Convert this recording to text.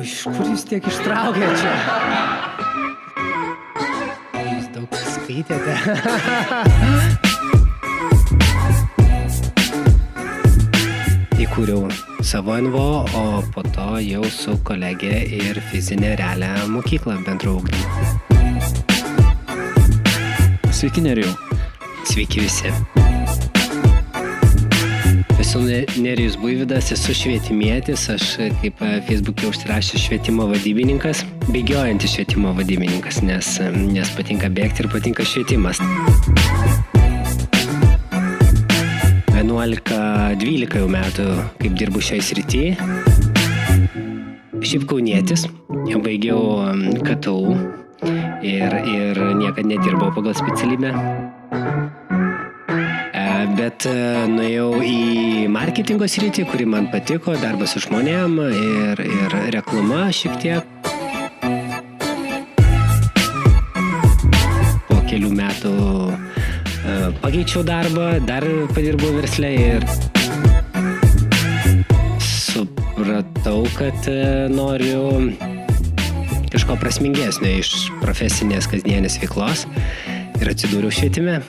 Iš kur jūs tiek ištraukėte čia? Jūs daug skaitėte. Įkūriau savo NVO, o po to jau su kolegė ir fizinė realią mokyklą bendro ugdymo. Sveiki, Nerijau. Sveiki visi. Nerijus Buividas, esu švietimietis, aš kaip Facebook'e užsirašęs švietimo vadybininkas, bėgiojantis švietimo vadybininkas, nes, nes patinka bėgti ir patinka švietimas. 11-12 jau metų, kaip dirbu šiai srity. Šiaip kaunietis, baigiau KTU ir, ir niekada nedirbau pagal specialybę. Bet nuėjau į marketingo sritį, kuri man patiko, darbas su žmonėm ir, ir reklama šiek tiek. Po kelių metų pakeičiau darbą, dar padirbau verslę ir supratau, kad noriu kažko prasmingesnio iš profesinės kasdienės veiklos ir atsidūriau švietime.